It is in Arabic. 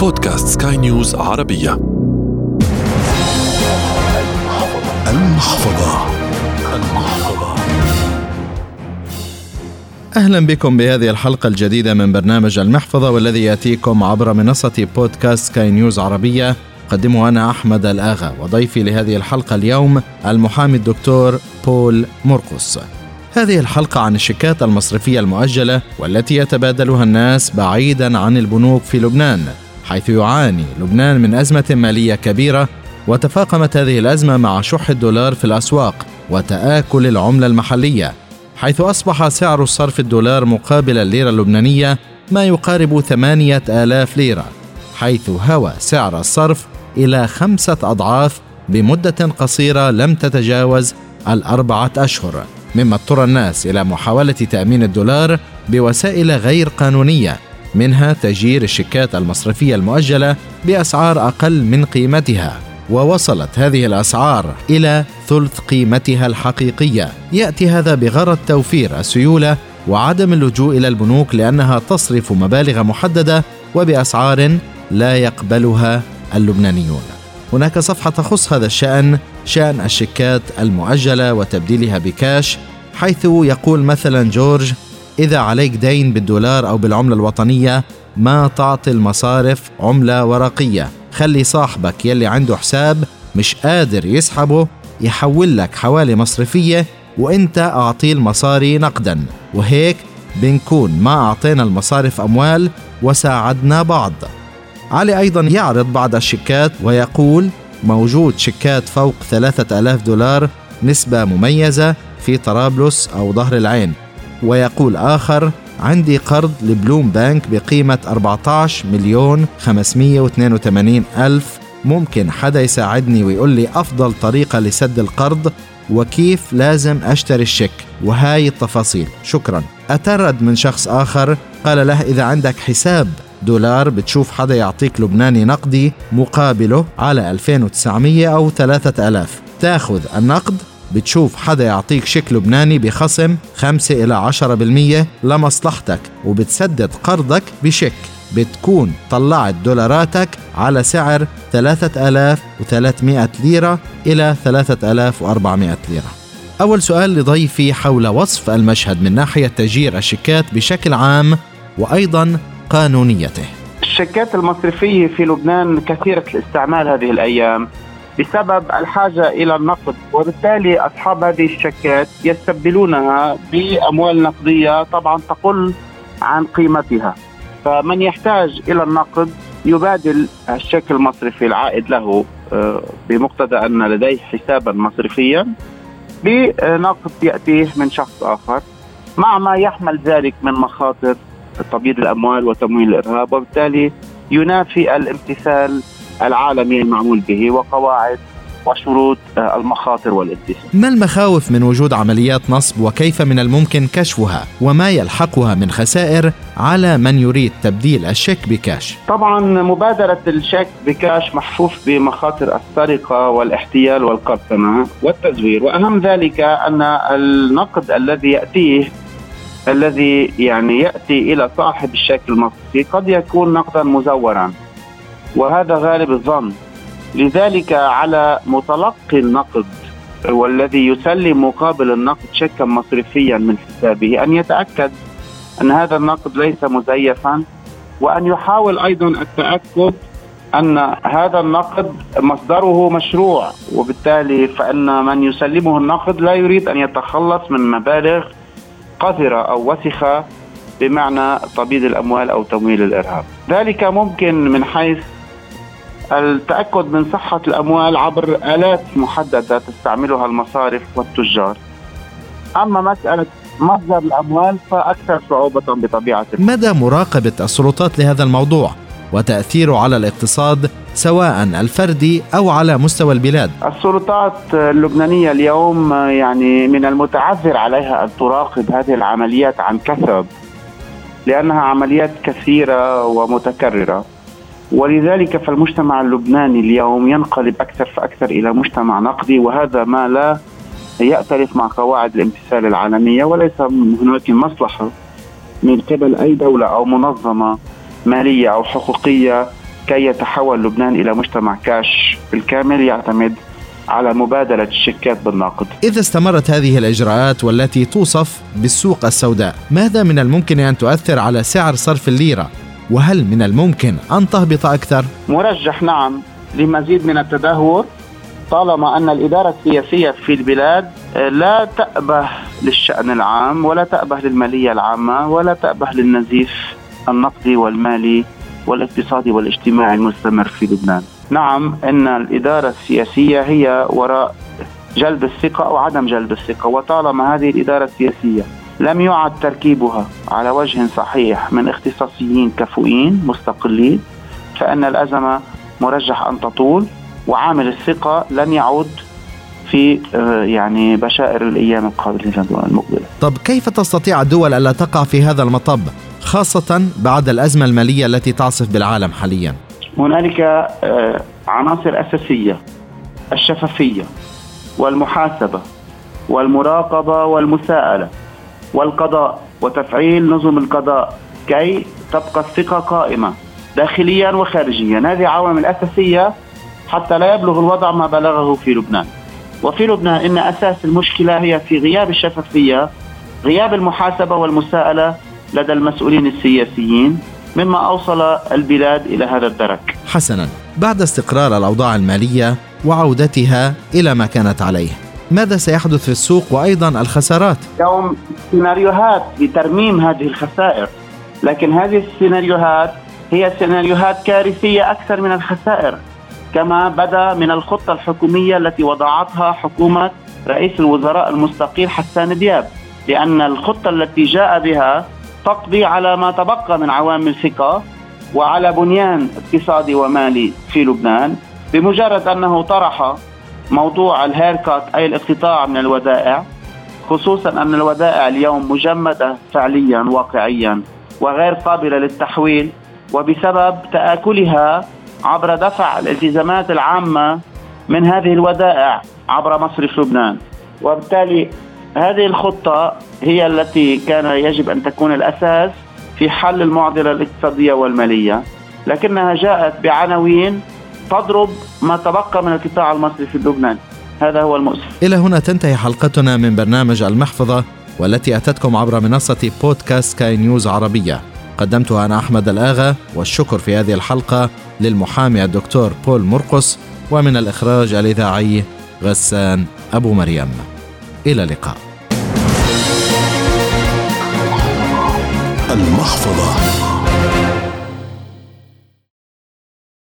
بودكاست سكاي نيوز عربية. المحفظة. المحفظة أهلا بكم بهذه الحلقة الجديدة من برنامج المحفظة والذي يأتيكم عبر منصة بودكاست سكاي نيوز عربية. أقدمه أنا أحمد الآغا وضيفي لهذه الحلقة اليوم المحامي الدكتور بول مرقس هذه الحلقة عن الشيكات المصرفية المؤجلة والتي يتبادلها الناس بعيدا عن البنوك في لبنان. حيث يعاني لبنان من أزمة مالية كبيرة وتفاقمت هذه الأزمة مع شح الدولار في الأسواق وتآكل العملة المحلية حيث أصبح سعر الصرف الدولار مقابل الليرة اللبنانية ما يقارب ثمانية آلاف ليرة حيث هوى سعر الصرف إلى خمسة أضعاف بمدة قصيرة لم تتجاوز الأربعة أشهر مما اضطر الناس إلى محاولة تأمين الدولار بوسائل غير قانونية منها تجير الشيكات المصرفية المؤجلة بأسعار أقل من قيمتها. ووصلت هذه الأسعار إلى ثلث قيمتها الحقيقية. يأتي هذا بغرض توفير السيولة وعدم اللجوء إلى البنوك لأنها تصرف مبالغ محددة وبأسعار لا يقبلها اللبنانيون. هناك صفحة تخص هذا الشأن شأن الشيكات المؤجلة وتبديلها بكاش حيث يقول مثلا جورج إذا عليك دين بالدولار أو بالعملة الوطنية ما تعطي المصارف عملة ورقية. خلي صاحبك يلي عنده حساب مش قادر يسحبه يحول لك حوالي مصرفية وإنت اعطيه المصاري نقدا. وهيك بنكون ما أعطينا المصارف أموال وساعدنا بعض. علي أيضا يعرض بعض الشيكات ويقول موجود شيكات فوق 3000 دولار نسبة مميزة في طرابلس أو ظهر العين. ويقول آخر عندي قرض لبلوم بانك بقيمة 14 مليون 582 ألف. ممكن حدا يساعدني ويقول لي أفضل طريقة لسد القرض؟ وكيف لازم أشتري الشيك؟ وهاي التفاصيل. شكرا. أترد من شخص آخر قال له إذا عندك حساب دولار بتشوف حدا يعطيك لبناني نقدي مقابله على 2900 أو 3000 تاخذ النقد بتشوف حدا يعطيك شيك لبناني بخصم 5 إلى 10% لمصلحتك وبتسدد قرضك بشيك. بتكون طلعت دولاراتك على سعر 3300 ليرة إلى 3400 ليرة. أول سؤال لضيفي حول وصف المشهد من ناحية تجير الشيكات بشكل عام وأيضا قانونيته. الشيكات المصرفية في لبنان كثيرة الاستعمال هذه الأيام. بسبب الحاجة إلى النقد. وبالتالي أصحاب هذه الشيكات يستبدلونها بأموال نقدية طبعا تقل عن قيمتها. فمن يحتاج إلى النقد يبادل الشيك المصرفي العائد له آه، بمقتضى أن لديه حسابا مصرفيا. بنقد يأتيه من شخص آخر. مع ما يحمل ذلك من مخاطر تبييض الأموال وتمويل الإرهاب وبالتالي ينافي الامتثال العالمي المعمول به وقواعد وشروط آه، المخاطر والاتفاق ما المخاوف من وجود عمليات نصب وكيف من الممكن كشفها؟ وما يلحقها من خسائر على من يريد تبديل الشيك بكاش؟ طبعا مبادرة الشيك بكاش محفوف بمخاطر السرقة والاحتيال والقرصنة والتزوير. وأهم ذلك أن النقد الذي يأتيه الذي يعني يأتي إلى صاحب الشيك المصرفي قد يكون نقدا مزورا. وهذا غالب الظن لذلك على متلقي النقد والذي يسلم مقابل النقد شيكا مصرفيا من حسابه أن يتأكد أن هذا النقد ليس مزيفا وأن يحاول أيضا التأكد أن هذا النقد مصدره مشروع وبالتالي فإن من يسلمه النقد لا يريد أن يتخلص من مبالغ قذرة أو وسخة بمعنى تبييض الأموال أو تمويل الإرهاب. ذلك ممكن من حيث التأكد من صحة الأموال عبر آلات محددة تستعملها المصارف والتجار. أما مسألة مصدر الأموال فأكثر صعوبة بطبيعة مدى مراقبة السلطات لهذا الموضوع وتأثيره على الاقتصاد سواء الفردي أو على مستوى البلاد؟ السلطات اللبنانية اليوم يعني من المتعذر عليها أن تراقب هذه العمليات عن كثب لأنها عمليات كثيرة ومتكررة. ولذلك فالمجتمع اللبناني اليوم ينقلب أكثر فأكثر إلى مجتمع نقدي وهذا ما لا يأتلف مع قواعد الامتثال العالمية وليس هناك مصلحة من قبل أي دولة أو منظمة مالية أو حقوقية كي يتحول لبنان إلى مجتمع كاش بالكامل يعتمد على مبادلة الشيكات بالنقد. إذا استمرت هذه الإجراءات والتي توصف بالسوق السوداء ماذا من الممكن أن تؤثر على سعر صرف الليرة؟ وهل من الممكن أن تهبط أكثر؟ مرجح نعم لمزيد من التدهور طالما أن الإدارة السياسية في البلاد لا تأبه للشأن العام ولا تأبه للمالية العامة ولا تأبه للنزيف النقدي والمالي والاقتصادي والاجتماعي المستمر في لبنان نعم إن الإدارة السياسية هي وراء جلب الثقة أو عدم جلب الثقة وطالما هذه الإدارة السياسية لم يعد تركيبها على وجه صحيح من اختصاصيين كفؤين مستقلين فإن الأزمة مرجح أن تطول وعامل الثقة لن يعود في آه، يعني بشائر الأيام القابله المقبلة. طب كيف تستطيع الدول ألا تقع في هذا المطب خاصة بعد الأزمة المالية التي تعصف بالعالم حاليا؟ هنالك آه، عناصر أساسية الشفافية والمحاسبة والمراقبة والمساءلة والقضاء وتفعيل نظم القضاء كي تبقى الثقة قائمة داخليا وخارجيا. هذه عوامل أساسية حتى لا يبلغ الوضع ما بلغه في لبنان. وفي لبنان إن أساس المشكلة هي في غياب الشفافية غياب المحاسبة والمساءلة لدى المسؤولين السياسيين مما أوصل البلاد إلى هذا الدرك. حسنا، بعد استقرار الأوضاع المالية وعودتها إلى ما كانت عليه، ماذا سيحدث في السوق وأيضا الخسارات؟ اليوم سيناريوهات لترميم هذه الخسائر، لكن هذه السيناريوهات هي سيناريوهات كارثية أكثر من الخسائر، كما بدا من الخطة الحكومية التي وضعتها حكومة رئيس الوزراء المستقيل حسان دياب، لأن الخطة التي جاء بها تقضي على ما تبقى من عوامل ثقة وعلى بنيان اقتصادي ومالي في لبنان بمجرد أنه طرح موضوع الهيركات أي الاقتطاع من الودائع خصوصا أن الودائع اليوم مجمدة فعليا واقعيا وغير قابلة للتحويل وبسبب تآكلها عبر دفع الالتزامات العامة من هذه الودائع عبر مصرف لبنان. وبالتالي هذه الخطة هي التي كان يجب أن تكون الأساس في حل المعضلة الاقتصادية والمالية. لكنها جاءت بعناوين تضرب ما تبقى من القطاع المصري في لبنان. هذا هو المؤسف. إلى هنا تنتهي حلقتنا من برنامج المحفظة والتي أتتكم عبر منصة بودكاست كاي نيوز عربية. قدمتها أنا أحمد الآغا والشكر في هذه الحلقة للمحامي الدكتور بول مرقس ومن الإخراج الإذاعي غسان أبو مريم. إلى اللقاء. المحفظة.